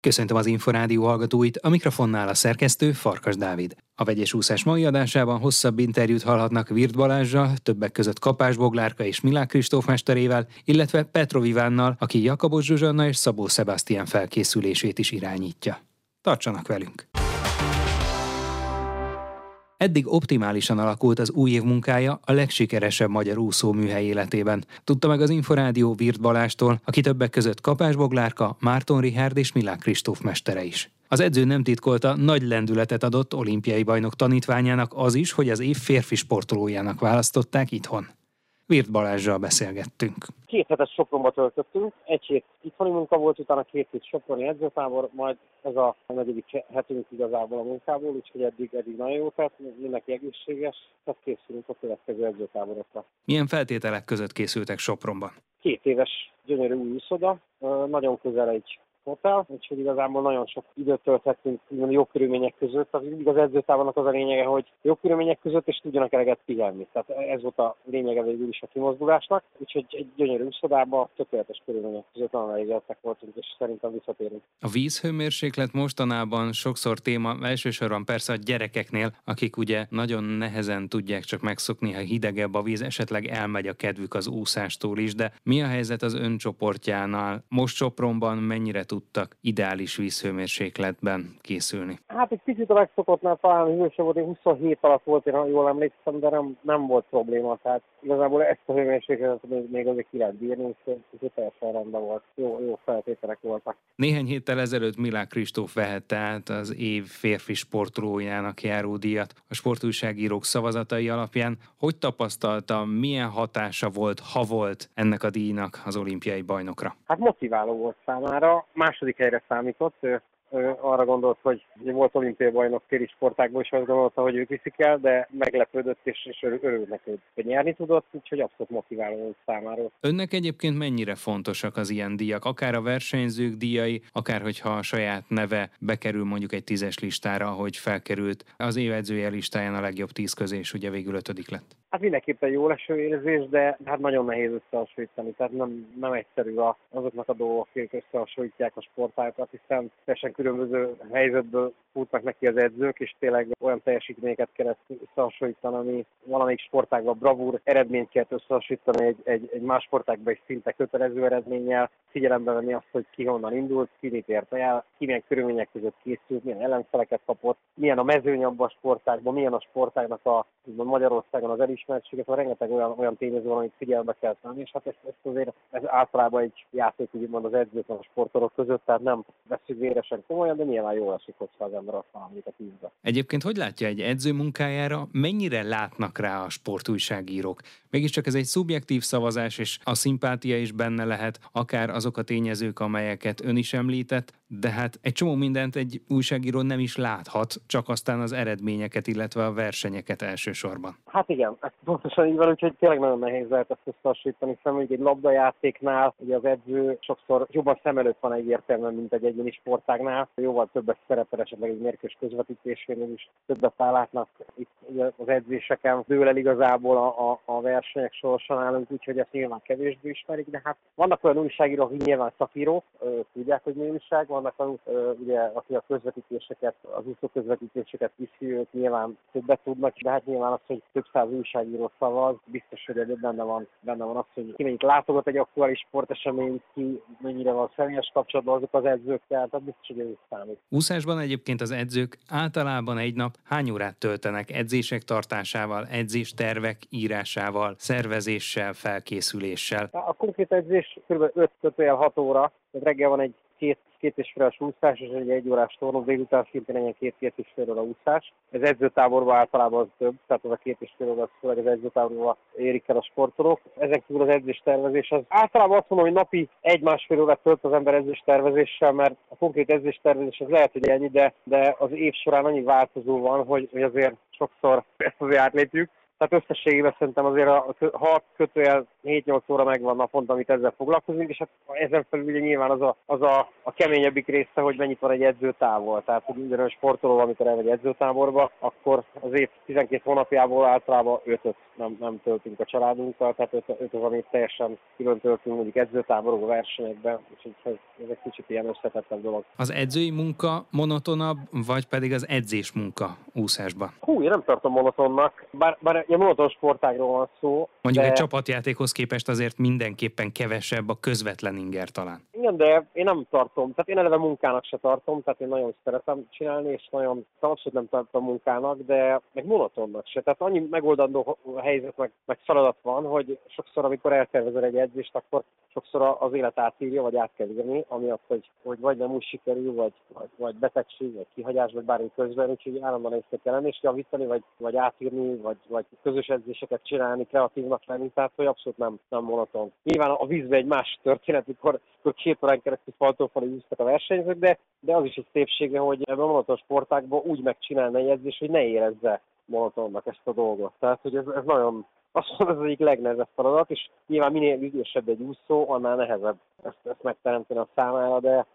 Köszöntöm az Inforádió hallgatóit, a mikrofonnál a szerkesztő Farkas Dávid. A vegyes úszás mai adásában hosszabb interjút hallhatnak Virt Balázsral, többek között Kapás Boglárka és Milák Kristóf mesterével, illetve Petrov Ivánnal, aki Jakabos Zsuzsanna és Szabó Sebastian felkészülését is irányítja. Tartsanak velünk! Eddig optimálisan alakult az új év munkája a legsikeresebb magyar úszó műhely életében. Tudta meg az Inforádió Virt Balástól, aki többek között Kapás Boglárka, Márton Richard és Milák Kristóf mestere is. Az edző nem titkolta, nagy lendületet adott olimpiai bajnok tanítványának az is, hogy az év férfi sportolójának választották itthon. Virt Balázsral beszélgettünk. Két hetes Sopronba töltöttünk, egy hét itthoni munka volt, utána két hét Soproni edzőtábor, majd ez a negyedik hetünk igazából a munkából, úgyhogy eddig, eddig nagyon jó tehát mindenki egészséges, tehát készülünk a következő edzőtáborokra. Milyen feltételek között készültek Sopronban? Két éves gyönyörű új úszoda, nagyon közel egy hotel, úgyhogy igazából nagyon sok időt tölthettünk jó körülmények között. Az igaz edzőtábornak az a lényege, hogy jó körülmények között és tudjanak eleget pihenni. Tehát ez volt a lényege végül is a kimozdulásnak, úgyhogy egy gyönyörű úszodában tökéletes körülmények között nagyon elégedettek voltunk, és szerintem visszatérünk. A vízhőmérséklet mostanában sokszor téma, elsősorban persze a gyerekeknél, akik ugye nagyon nehezen tudják csak megszokni, ha hidegebb a víz, esetleg elmegy a kedvük az úszástól is, de mi a helyzet az öncsoportjánál? Most Sopronban mennyire tudtak ideális vízhőmérsékletben készülni? Hát egy kicsit a megszokottnál talán hősebb volt, 27 alatt volt, én jól emlékszem, de nem, nem volt probléma. Tehát igazából ezt a hőmérsékletet még, még azért ki lehet bírni, úgyhogy teljesen rendben volt. Jó, jó feltételek voltak. Néhány héttel ezelőtt Milák Kristóf vehette át az év férfi sportolójának járó díjat a sportújságírók szavazatai alapján. Hogy tapasztalta, milyen hatása volt, ha volt ennek a díjnak az olimpiai bajnokra? Hát motiváló volt számára második helyre számított. Arra gondolt, hogy volt olimpiai bajnok téli sportákból, és azt gondolta, hogy őt viszik el, de meglepődött, és, és örült neki, hogy nyerni tudott, úgyhogy abszolút motiváló volt számára. Önnek egyébként mennyire fontosak az ilyen díjak? Akár a versenyzők díjai, akár hogyha a saját neve bekerül mondjuk egy tízes listára, hogy felkerült az évedzője listáján a legjobb tíz közé, és ugye végül ötödik lett. Hát mindenképpen jó leső érzés, de hát nagyon nehéz összehasonlítani, tehát nem, nem egyszerű azoknak a dolgok, akik összehasonlítják a sportákat, hiszen teljesen különböző helyzetből futnak neki az edzők, és tényleg olyan teljesítményeket kell összehasonlítani, ami valamelyik sportágban bravúr eredményt kell összehasonlítani egy, egy, egy más sportágban is szinte kötelező eredménnyel, figyelembe venni azt, hogy ki honnan indult, ki mit ért el, ki milyen körülmények között készült, milyen ellenfeleket kapott, milyen a mezőny abban a sportágban, milyen a sportágnak a Magyarországon az elismertséget, van rengeteg olyan, olyan tényező van, amit figyelme kell tenni, és hát ezt, ezt azért ez általában egy játék, úgymond az edzők a sportolók között, tehát nem veszük véresen komolyan, de nyilván jól esik, hogyha ember azt valamit a tízbe. Egyébként hogy látja egy edző munkájára, mennyire látnak rá a sportújságírók? Mégiscsak ez egy szubjektív szavazás, és a szimpátia is benne lehet, akár azok a tényezők, amelyeket ön is említett, de hát egy csomó mindent egy újságíró nem is láthat, csak aztán az eredményeket, illetve a versenyeket elsősorban. Hát igen, ez pontosan így van, úgyhogy tényleg nagyon nehéz lehet ezt összehasonlítani, hiszen egy labdajátéknál ugye az edző sokszor jobban szem előtt van egyértelműen, mint egy egyéni sportágnál, jóval többet szerepel esetleg egy mérkős közvetítésénél is, többet állátnak itt az edzéseken, dől el igazából a, a, a versenyek sorsa nálunk, úgyhogy ezt nyilván kevésbé ismerik, de hát vannak olyan újságírók, akik nyilván szakírók, tudják, hogy mi újság, vannak olyan, ugye, akik a közvetítéseket, az úszó közvetítéseket viszi, ők nyilván többet tudnak, de hát nyilván az, hogy több száz újságíró szavaz, biztos, hogy benne van, benne van az, hogy ki mennyit látogat egy aktuális sporteseményt, ki mennyire van személyes kapcsolatban azok az edzőkkel, tehát biztos, hogy ez számít. Úszásban egyébként az edzők általában egy nap hány órát töltenek edzések tartásával, edzéstervek írásával, szervezéssel, felkészüléssel? A konkrét edzés kb. 5-6 óra, reggel van egy két, két és fél úszás, és egy egy órás tornó, délután szintén egy két-két és fél óra úszás. Ez edzőtáborban általában az több, tehát az a két és fél óra az főleg az edzőtáborban érik el a sportolók. Ezek kívül az edzés tervezés az általában azt mondom, hogy napi egy-másfél órát tölt az ember edzés tervezéssel, mert a konkrét edzés tervezés az lehet, hogy ennyi, de, de az év során annyi változó van, hogy, hogy azért sokszor ezt azért átlépjük Tehát összességében szerintem azért a 6 kötőjel 7-8 óra megvan naponta, amit ezzel foglalkozunk, és hát ezen felül ugye nyilván az a, az a, a keményebbik része, hogy mennyit van egy edzőtávol. Tehát, hogy minden sportoló, amikor elmegy edzőtáborba, akkor az év 12 hónapjából általában 5 nem, nem töltünk a családunkkal, tehát 5 az, amit teljesen külön töltünk mondjuk edzőtáborok, versenyekben, úgyhogy ez, ez egy kicsit ilyen összetettebb dolog. Az edzői munka monotonabb, vagy pedig az edzés munka úszásban? Hú, én nem tartom monotonnak, bár, bár egy monoton sportágról van szó. Mondjuk de... egy csapatjátékhoz képest azért mindenképpen kevesebb a közvetlen inger talán. Igen, de én nem tartom, tehát én eleve munkának se tartom, tehát én nagyon szeretem csinálni, és nagyon abszolút nem tartom munkának, de meg monotonnak se. Tehát annyi megoldandó helyzet, meg, meg feladat van, hogy sokszor, amikor eltervezel egy edzést, akkor sokszor az élet átírja, vagy át kell írni, amiatt, hogy, hogy vagy nem úgy sikerül, vagy, vagy, vagy betegség, vagy kihagyás, vagy bármi közben, úgyhogy állandóan észre kell lenni, és javítani, vagy, vagy átírni, vagy, vagy közös edzéseket csinálni, kreatívnak lenni, tehát hogy abszolút nem, nem monoton. Nyilván a vízbe egy más történet, mikor, mikor két órán keresztül faltófali úsztak a versenyzők, de, de az is egy szépsége, hogy a monoton sportákban úgy megcsinálni egy edzés, hogy ne érezze monotonnak ezt a dolgot. Tehát, hogy ez, ez nagyon, azt mondom, az egyik legnehezebb feladat, és nyilván minél idősebb egy úszó, annál nehezebb ezt, ezt megteremteni a számára, de,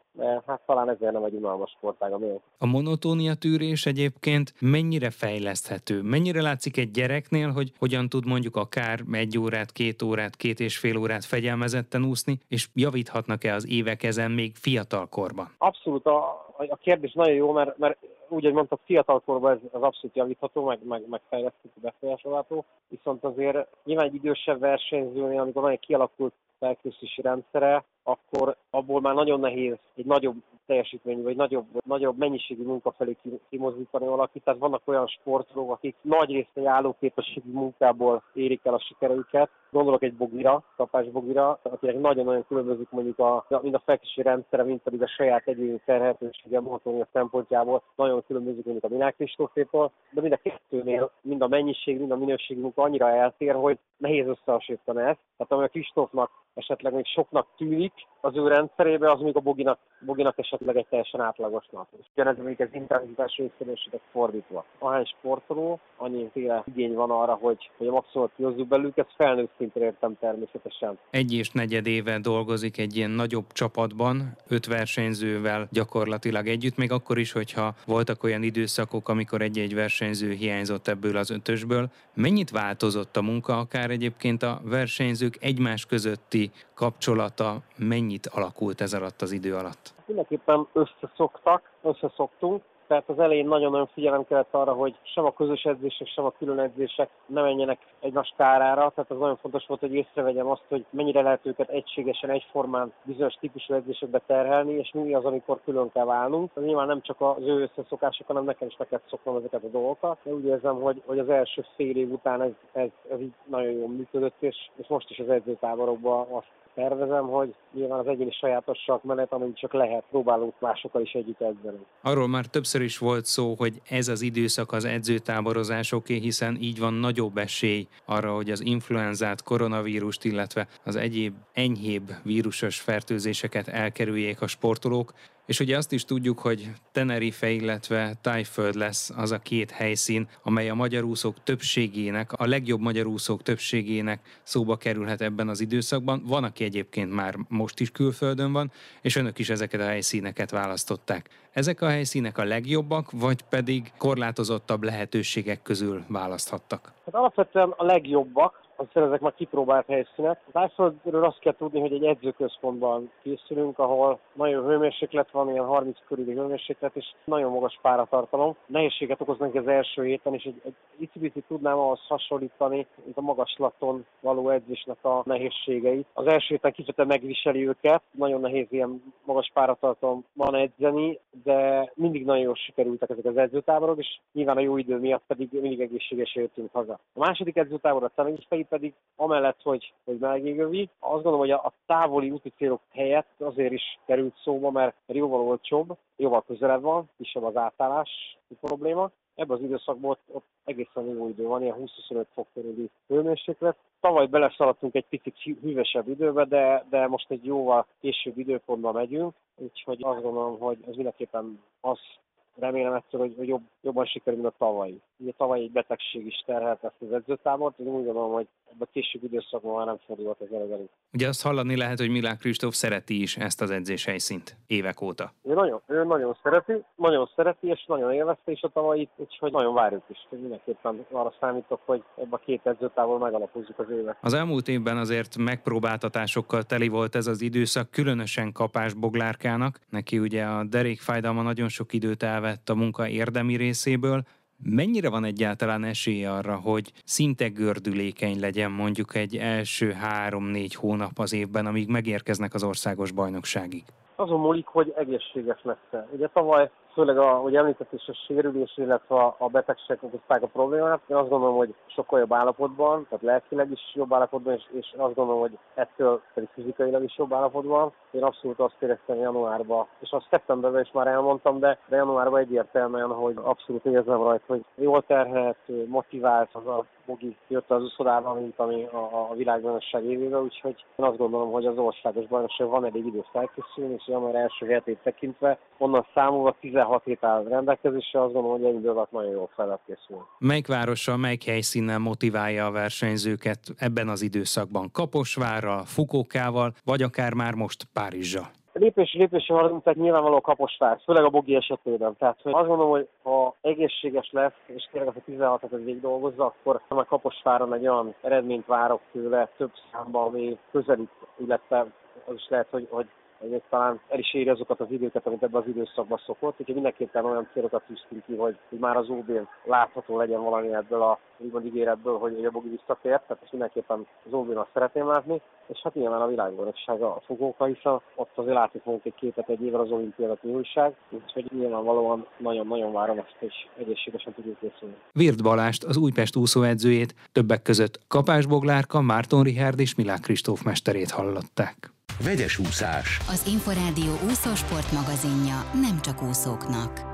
hát talán ezért nem egy unalmas sportág a miénk. A monotónia tűrés egyébként mennyire fejleszthető? Mennyire látszik egy gyereknél, hogy hogyan tud mondjuk akár egy órát, két órát, két és fél órát fegyelmezetten úszni, és javíthatnak-e az évek ezen még fiatal korban? Abszolút, a, a kérdés nagyon jó, mert, mert úgy, hogy mondtam, fiatalkorban ez, ez abszolút javítható, meg, meg, meg fejleszthető, befolyásolható, viszont azért nyilván egy idősebb versenyzőnél, amikor nagyon kialakult felkészülési rendszere, akkor abból már nagyon nehéz egy nagyobb teljesítmény, vagy nagyobb, nagyobb mennyiségű munka felé kimozdítani valakit. Tehát vannak olyan sportolók, akik nagy részt egy állóképességű munkából érik el a sikereiket. Gondolok egy bogira, kapás bogira, akinek nagyon-nagyon különbözik mondjuk a, mind a felkészülési rendszere, mint pedig a saját egyéni terhetősége, monotónia szempontjából nagyon különbözik mondjuk a Milák Kristófétól, de mind a kettőnél, mind a mennyiség, mind a minőségi munka annyira eltér, hogy nehéz összehasonlítani ezt. Tehát ami a Kristófnak esetleg még soknak tűnik az ő rendszerébe, az még a Boginak, Boginak esetleg egy teljesen átlagosnak. És ugyanez még az intenzitás részszerűséget fordítva. Ahány sportoló, annyi igény van arra, hogy, hogy a maximumot kihozzuk belőlük, ezt felnőtt szinten értem természetesen. Egy és negyed éve dolgozik egy ilyen nagyobb csapatban, öt versenyzővel gyakorlatilag együtt, még akkor is, hogyha voltak olyan időszakok, amikor egy-egy versenyző hiányzott ebből az ötösből. Mennyit változott a munka, akár egyébként a versenyzők egymás közötti kapcsolata mennyit alakult ez alatt az idő alatt? Mindenképpen összeszoktak, összeszoktunk, tehát az elején nagyon-nagyon figyelem kellett arra, hogy sem a közös edzések, sem a külön edzések ne menjenek egymás kárára, tehát az nagyon fontos volt, hogy észrevegyem azt, hogy mennyire lehet őket egységesen, egyformán bizonyos típusú edzésekbe terhelni, és mi az, amikor külön kell válnunk. Ez nyilván nem csak az ő összeszokások, hanem nekem is meg kell szoknom ezeket a dolgokat. De úgy érzem, hogy, hogy az első fél év után ez, ez, ez így nagyon jól működött, és, és most is az edzőtáborokban azt tervezem, hogy nyilván az egyéni sajátosság mellett, amit csak lehet, próbálunk másokkal is együtt edzeni. Arról már többször is volt szó, hogy ez az időszak az edzőtáborozásoké, hiszen így van nagyobb esély arra, hogy az influenzát, koronavírust, illetve az egyéb enyhébb vírusos fertőzéseket elkerüljék a sportolók. És ugye azt is tudjuk, hogy Tenerife, illetve Tájföld lesz az a két helyszín, amely a magyar úszók többségének, a legjobb magyar úszók többségének szóba kerülhet ebben az időszakban. Van, aki egyébként már most is külföldön van, és önök is ezeket a helyszíneket választották. Ezek a helyszínek a legjobbak, vagy pedig korlátozottabb lehetőségek közül választhattak? Hát alapvetően a legjobbak, aztán ezek már kipróbált helyszínek. Tájföldről azt kell tudni, hogy egy edzőközpontban készülünk, ahol nagyon hőmérséklet van, ilyen 30 körüli hőmérséklet, és nagyon magas páratartalom. Nehézséget okoz neki az első héten, és egy, egy icipicit tudnám ahhoz hasonlítani, mint a magaslaton való edzésnek a nehézségeit. Az első héten kicsit megviseli őket, nagyon nehéz ilyen magas páratartalomban edzeni, de mindig nagyon jól sikerültek ezek az edzőtáborok, és nyilván a jó idő miatt pedig mindig egészségesen jöttünk haza. A második edzőtábor a Szemenyisfei pedig amellett, hogy, hogy melegégövi, azt gondolom, hogy a, a távoli úti célok helyett azért is került szóba, mert jóval olcsóbb, jóval közelebb van, kisebb az átállás probléma. Ebben az időszakban ott, ott egészen jó idő van, ilyen 20-25 fok körüli hőmérséklet. Tavaly beleszaladtunk egy picit hűvösebb időbe, de, de most egy jóval később időpontban megyünk, úgyhogy azt gondolom, hogy ez mindenképpen az remélem ettől, hogy, hogy jobb, jobban sikerül, mint a tavalyi. Ugye tavaly egy betegség is terhelt ezt az edzőtábort, én úgy gondolom, hogy a később időszakban már nem fordulhat az előtt. Ugye azt hallani lehet, hogy Milák Kristóf szereti is ezt az edzéshelyszínt évek óta. Ő nagyon, ő nagyon szereti, nagyon szereti, és nagyon élvezte is a tavalyit, úgyhogy nagyon várjuk is. Mindenképpen arra számítok, hogy ebben a két edzőtávol megalapozzuk az évet. Az elmúlt évben azért megpróbáltatásokkal teli volt ez az időszak, különösen kapás Boglárkának. Neki ugye a derékfájdalma nagyon sok időt elvett a munka érdemi részéből. Mennyire van egyáltalán esély arra, hogy szinte gördülékeny legyen mondjuk egy első három-négy hónap az évben, amíg megérkeznek az országos bajnokságig? Azon múlik, hogy egészséges lesz-e. Ugye tavaly főleg a, hogy említett is a sérülés, illetve a, betegségek okozták a problémát. Én azt gondolom, hogy sokkal jobb állapotban, tehát lelkileg is jobb állapotban, és, és azt gondolom, hogy ettől pedig fizikailag is jobb állapotban. Én abszolút azt éreztem januárban, és azt szeptemberben is már elmondtam, de, de januárban egyértelműen, hogy abszolút érzem rajta, hogy jól terhet, motivált, az a Bogi jött az uszodába, mint ami a, a világbajnokság évében, úgyhogy én azt gondolom, hogy az országos bajnokság van elég idő felkészülni, és január első hetét tekintve, onnan számolva 16 hét áll rendelkezésre, azt gondolom, hogy ennyi alatt nagyon jól fel készül. Melyik városa, melyik helyszínen motiválja a versenyzőket ebben az időszakban? Kaposvárral, Fukókával, vagy akár már most Párizsa? lépés lépésre haladunk, tehát nyilvánvaló kaposvár, főleg a bogi esetében. Tehát hogy azt gondolom, hogy ha egészséges lesz, és tényleg az a 16 et végig dolgozza, akkor a kaposváron egy olyan eredményt várok tőle több számban, ami közelít, illetve az is lehet, hogy, hogy hogy talán el is éri azokat az időket, amit ebben az időszakban szokott. Úgyhogy mindenképpen olyan célokat tűztünk ki, hogy, hogy már az ob látható legyen valami ebből a úgymond ígéretből, hogy a Bogi visszatért, tehát ezt mindenképpen az ob azt szeretném látni. És hát nyilván a világbajnokság a fogóka, hiszen ott azért látni fogunk egy képet egy évvel az olimpiának újság, úgyhogy nyilvánvalóan nagyon-nagyon várom ezt, és egészségesen tudjuk készülni. Virt Balást, az Újpest úszóedzőjét, többek között Kapás Boglárka, Márton Richard és Milák Kristóf mesterét hallották. Vegyes úszás. Az Inforádió úszósport magazinja nem csak úszóknak.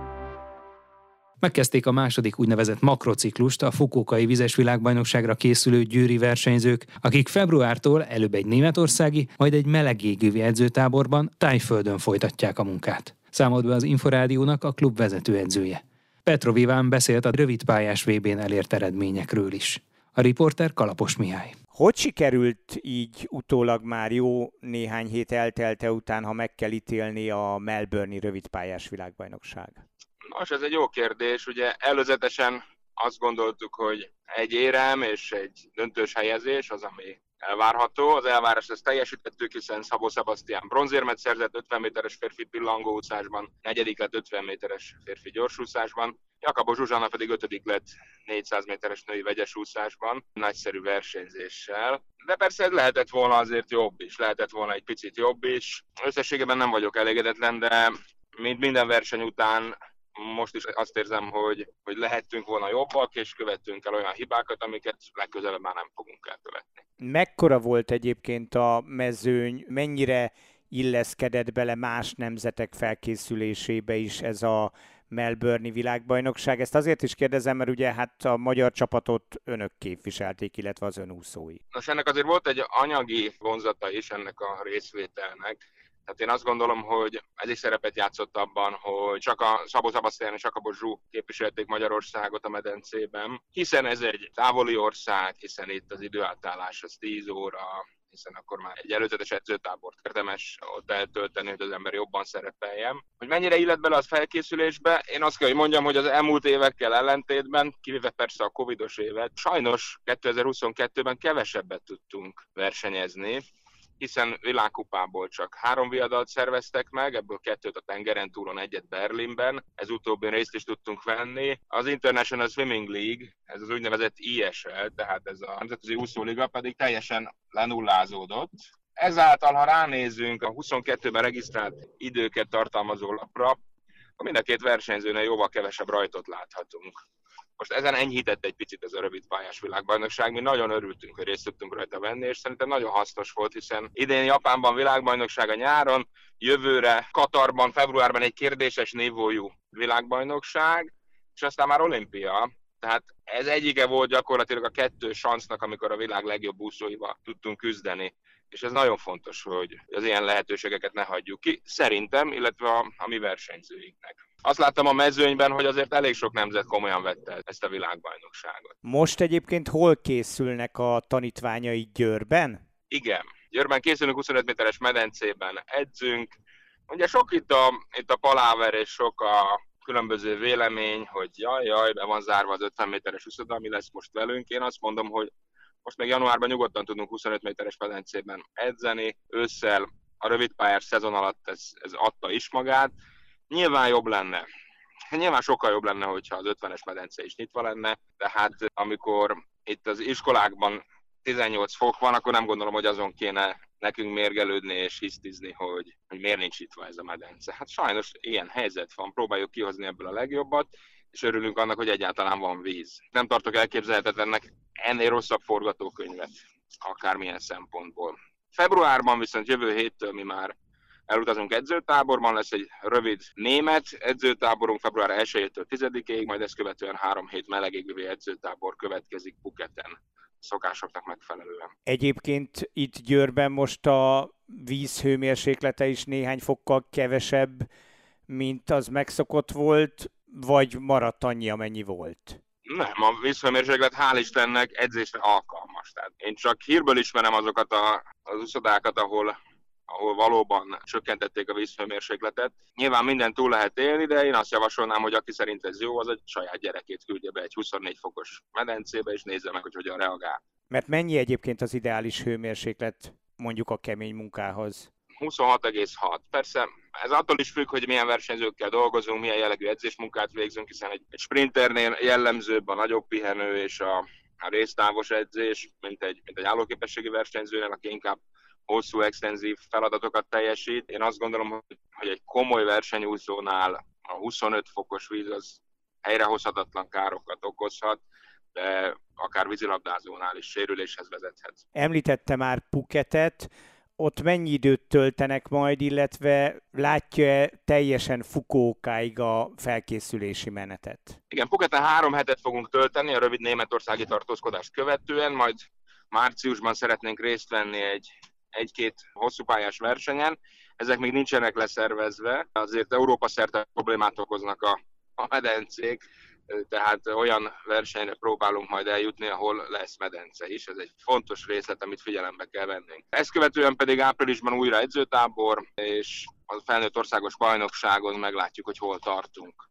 Megkezdték a második úgynevezett makrociklust a Fukókai Vizes Világbajnokságra készülő győri versenyzők, akik februártól előbb egy németországi, majd egy melegégővi edzőtáborban Tájföldön folytatják a munkát. Számolt be az Inforádiónak a klub vezető edzője. Petro Viván beszélt a rövidpályás VB-n elért eredményekről is. A riporter Kalapos Mihály. Hogy sikerült így utólag már jó néhány hét eltelte után, ha meg kell ítélni a Melbourne-i rövidpályás világbajnokság? Nos, ez egy jó kérdés. Ugye előzetesen azt gondoltuk, hogy egy érem és egy döntős helyezés az, ami elvárható. Az elvárás ezt teljesítettük, hiszen Szabó Sebastian bronzérmet szerzett 50 méteres férfi pillangóúszásban, negyedik lett 50 méteres férfi gyorsúszásban, Jakabos Zsuzsanna pedig ötödik lett 400 méteres női vegyes úszásban, nagyszerű versenyzéssel. De persze ez lehetett volna azért jobb is, lehetett volna egy picit jobb is. Összességében nem vagyok elégedetlen, de mint minden verseny után most is azt érzem, hogy, hogy lehettünk volna jobbak, és követtünk el olyan hibákat, amiket legközelebb már nem fogunk elkövetni. Mekkora volt egyébként a mezőny, mennyire illeszkedett bele más nemzetek felkészülésébe is ez a Melbourne-i világbajnokság. Ezt azért is kérdezem, mert ugye hát a magyar csapatot önök képviselték, illetve az önúszói. Nos, ennek azért volt egy anyagi vonzata is ennek a részvételnek. Tehát én azt gondolom, hogy ez is szerepet játszott abban, hogy csak a Szabó Szabasztán és Jakabos Zsú képviselték Magyarországot a medencében, hiszen ez egy távoli ország, hiszen itt az időátállás az 10 óra, hiszen akkor már egy előzetes edzőtábort érdemes ott eltölteni, hogy az ember jobban szerepeljen. Hogy mennyire illet bele az felkészülésbe, én azt kell, hogy mondjam, hogy az elmúlt évekkel ellentétben, kivéve persze a covidos évet, sajnos 2022-ben kevesebbet tudtunk versenyezni, hiszen világkupából csak három viadalt szerveztek meg, ebből kettőt a tengeren túlon, egyet Berlinben, ez utóbbi részt is tudtunk venni. Az International Swimming League, ez az úgynevezett ISL, tehát ez a Nemzetközi Úszóliga pedig teljesen lenullázódott. Ezáltal, ha ránézzünk a 22-ben regisztrált időket tartalmazó lapra, akkor mind a két versenyzőnél jóval kevesebb rajtot láthatunk. Most ezen enyhített egy picit ez a rövid pályás világbajnokság. Mi nagyon örültünk, hogy részt tudtunk rajta venni, és szerintem nagyon hasznos volt, hiszen idén Japánban világbajnokság a nyáron, jövőre Katarban, februárban egy kérdéses névójú világbajnokság, és aztán már olimpia. Tehát ez egyike volt gyakorlatilag a kettő sansznak, amikor a világ legjobb úszóival tudtunk küzdeni. És ez nagyon fontos, hogy az ilyen lehetőségeket ne hagyjuk ki, szerintem, illetve a, a mi versenyzőinknek. Azt láttam a mezőnyben, hogy azért elég sok nemzet komolyan vette ezt a világbajnokságot. Most egyébként hol készülnek a tanítványai Győrben? Igen, Győrben készülünk 25 méteres medencében, edzünk. Ugye sok itt a, itt a paláver és sok a különböző vélemény, hogy jaj, jaj, be van zárva az 50 méteres úszoda, mi lesz most velünk. Én azt mondom, hogy most még januárban nyugodtan tudunk 25 méteres medencében edzeni, ősszel a rövidpályás szezon alatt ez, ez adta is magát. Nyilván jobb lenne. Nyilván sokkal jobb lenne, hogyha az 50-es medence is nyitva lenne, tehát amikor itt az iskolákban 18 fok van, akkor nem gondolom, hogy azon kéne nekünk mérgelődni és hisztizni, hogy, hogy miért nincs itt ez a medence. Hát sajnos ilyen helyzet van, próbáljuk kihozni ebből a legjobbat, és örülünk annak, hogy egyáltalán van víz. Nem tartok elképzelhetetlennek ennél rosszabb forgatókönyvet, akármilyen szempontból. Februárban viszont jövő héttől mi már elutazunk edzőtáborban, lesz egy rövid német edzőtáborunk február 1-től 10-ig, majd ezt követően három hét melegégővé edzőtábor következik Puketen szokásoknak megfelelően. Egyébként itt Győrben most a víz hőmérséklete is néhány fokkal kevesebb, mint az megszokott volt, vagy maradt annyi, amennyi volt? Nem, a vízhőmérséklet hál' Istennek edzésre alkalmas. Tehát én csak hírből ismerem azokat a, az uszodákat, ahol ahol valóban csökkentették a vízhőmérsékletet. Nyilván minden túl lehet élni, de én azt javasolnám, hogy aki szerint ez jó, az egy saját gyerekét küldje be egy 24 fokos medencébe, és nézze meg, hogy hogyan reagál. Mert mennyi egyébként az ideális hőmérséklet mondjuk a kemény munkához? 26,6. Persze ez attól is függ, hogy milyen versenyzőkkel dolgozunk, milyen jellegű edzésmunkát végzünk, hiszen egy, egy sprinternél jellemzőbb a nagyobb pihenő és a, a résztávos edzés, mint egy, mint egy állóképességi versenyzőnél, aki inkább hosszú, extenzív feladatokat teljesít. Én azt gondolom, hogy egy komoly versenyúszónál a 25 fokos víz az helyrehozhatatlan károkat okozhat, de akár vízilabdázónál is sérüléshez vezethet. Említette már Puketet, ott mennyi időt töltenek majd, illetve látja teljesen Fukókáig a felkészülési menetet? Igen, Puketen három hetet fogunk tölteni a rövid németországi tartózkodást követően, majd márciusban szeretnénk részt venni egy egy-két hosszúpályás versenyen. Ezek még nincsenek leszervezve, azért Európa szerte problémát okoznak a, a medencék, tehát olyan versenyre próbálunk majd eljutni, ahol lesz medence is. Ez egy fontos részlet, amit figyelembe kell vennünk. Ezt követően pedig áprilisban újra edzőtábor, és a felnőtt országos bajnokságon meglátjuk, hogy hol tartunk.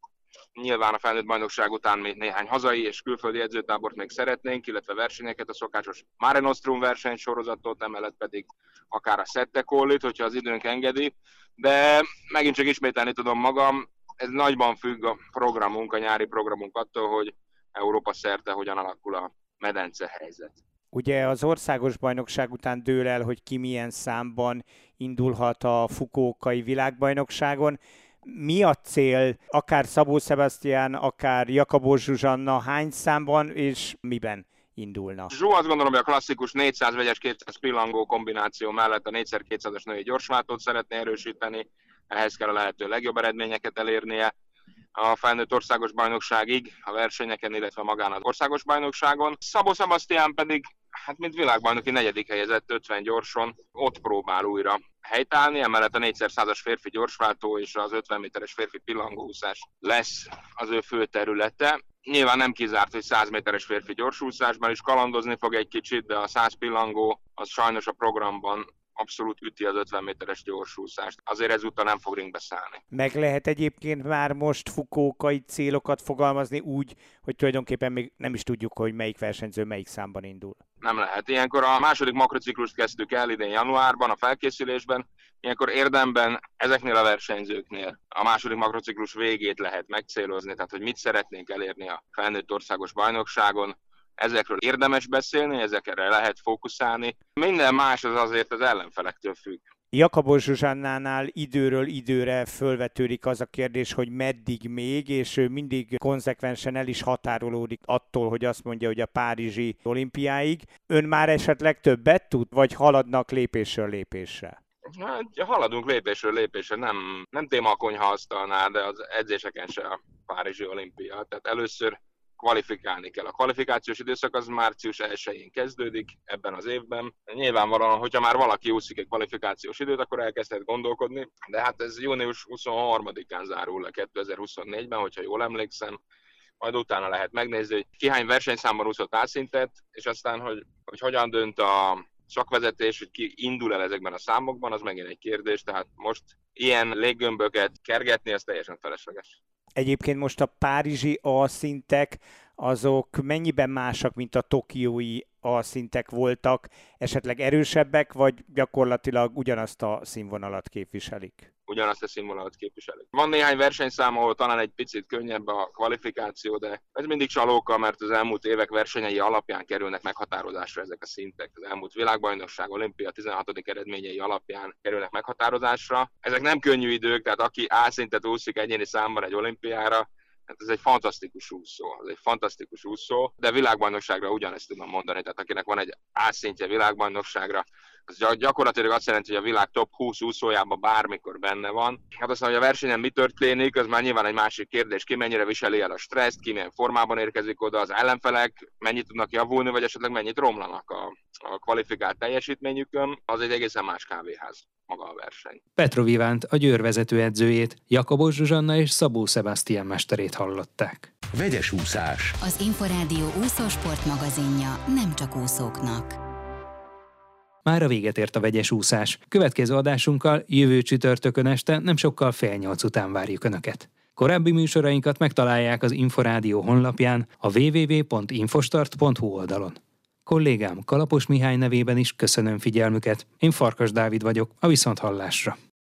Nyilván a felnőtt bajnokság után még néhány hazai és külföldi edzőtábort még szeretnénk, illetve versenyeket, a szokásos Mare Nostrum versenysorozatot, emellett pedig akár a Sette Collit, hogyha az időnk engedi. De megint csak ismételni tudom magam, ez nagyban függ a programunk, a nyári programunk attól, hogy Európa szerte hogyan alakul a medence helyzet. Ugye az országos bajnokság után dől el, hogy ki milyen számban indulhat a Fukókai világbajnokságon mi a cél, akár Szabó Sebastian, akár Jakabó Zsuzsanna, hány számban és miben? indulna. Zsó azt gondolom, hogy a klasszikus 400 vegyes 200 pillangó kombináció mellett a 4x200-as női gyorsváltót szeretné erősíteni, ehhez kell a lehető legjobb eredményeket elérnie a felnőtt országos bajnokságig, a versenyeken, illetve magán az országos bajnokságon. Szabó Sebastian pedig, hát mint világbajnoki negyedik helyezett 50 gyorson, ott próbál újra helytállni, emellett a 4x100-as férfi gyorsváltó és az 50 méteres férfi pillangóúszás lesz az ő fő területe. Nyilván nem kizárt, hogy 100 méteres férfi gyorsúszásban is kalandozni fog egy kicsit, de a 100 pillangó az sajnos a programban abszolút üti az 50 méteres gyorsúszást. Azért ezúttal nem fog ringbe szállni. Meg lehet egyébként már most fukókai célokat fogalmazni úgy, hogy tulajdonképpen még nem is tudjuk, hogy melyik versenyző melyik számban indul. Nem lehet. Ilyenkor a második makrociklust kezdtük el idén januárban a felkészülésben. Ilyenkor érdemben ezeknél a versenyzőknél a második makrociklus végét lehet megcélozni, tehát hogy mit szeretnénk elérni a felnőtt országos bajnokságon, ezekről érdemes beszélni, ezekre lehet fókuszálni. Minden más az azért az ellenfelektől függ. Jakabos Zsuzsannánál időről időre fölvetődik az a kérdés, hogy meddig még, és ő mindig konzekvensen el is határolódik attól, hogy azt mondja, hogy a Párizsi olimpiáig. Ön már esetleg többet tud, vagy haladnak lépésről lépésre? Hát, haladunk lépésről lépésre, nem, nem téma a konyha asztalnál, de az edzéseken se a Párizsi olimpia. Tehát először kvalifikálni kell. A kvalifikációs időszak az március 1-én kezdődik ebben az évben. Nyilvánvalóan, hogyha már valaki úszik egy kvalifikációs időt, akkor elkezdhet gondolkodni, de hát ez június 23-án zárul le 2024-ben, hogyha jól emlékszem, majd utána lehet megnézni, hogy ki hány versenyszámban úszott átszintet, és aztán, hogy, hogy hogyan dönt a szakvezetés, hogy ki indul el ezekben a számokban, az megint egy kérdés, tehát most ilyen léggömböket kergetni, az teljesen felesleges. Egyébként most a párizsi alszintek azok mennyiben másak, mint a tokiói alszintek voltak, esetleg erősebbek, vagy gyakorlatilag ugyanazt a színvonalat képviselik? Ugyanazt a színvonalat képviselik. Van néhány versenyszám, ahol talán egy picit könnyebb a kvalifikáció, de ez mindig csalóka, mert az elmúlt évek versenyei alapján kerülnek meghatározásra ezek a szintek. Az elmúlt világbajnokság, olimpia 16. eredményei alapján kerülnek meghatározásra. Ezek nem könnyű idők, tehát aki A szintet úszik egyéni számban egy olimpiára, Hát ez egy fantasztikus úszó, ez egy fantasztikus úszó, de világbajnokságra ugyanezt tudom mondani, tehát akinek van egy ászintje világbajnokságra, az gyakorlatilag azt jelenti, hogy a világ top 20 úszójában bármikor benne van. Hát aztán, hogy a versenyen mi történik, az már nyilván egy másik kérdés, ki mennyire viseli el a stresszt, ki milyen formában érkezik oda, az ellenfelek mennyit tudnak javulni, vagy esetleg mennyit romlanak a, a kvalifikált teljesítményükön, az egy egészen más kávéház maga a verseny. Petrovivánt, a Győr vezetőedzőjét, Jakabos Zsuzsanna és Szabó Sebastian mesterét hallották. Vegyes úszás. Az Inforádió úszósport magazinja nem csak úszóknak. Már a véget ért a vegyes úszás. Következő adásunkkal jövő csütörtökön este nem sokkal fél nyolc után várjuk Önöket. Korábbi műsorainkat megtalálják az Inforádió honlapján a www.infostart.hu oldalon. Kollégám Kalapos Mihály nevében is köszönöm figyelmüket. Én Farkas Dávid vagyok, a Viszonthallásra.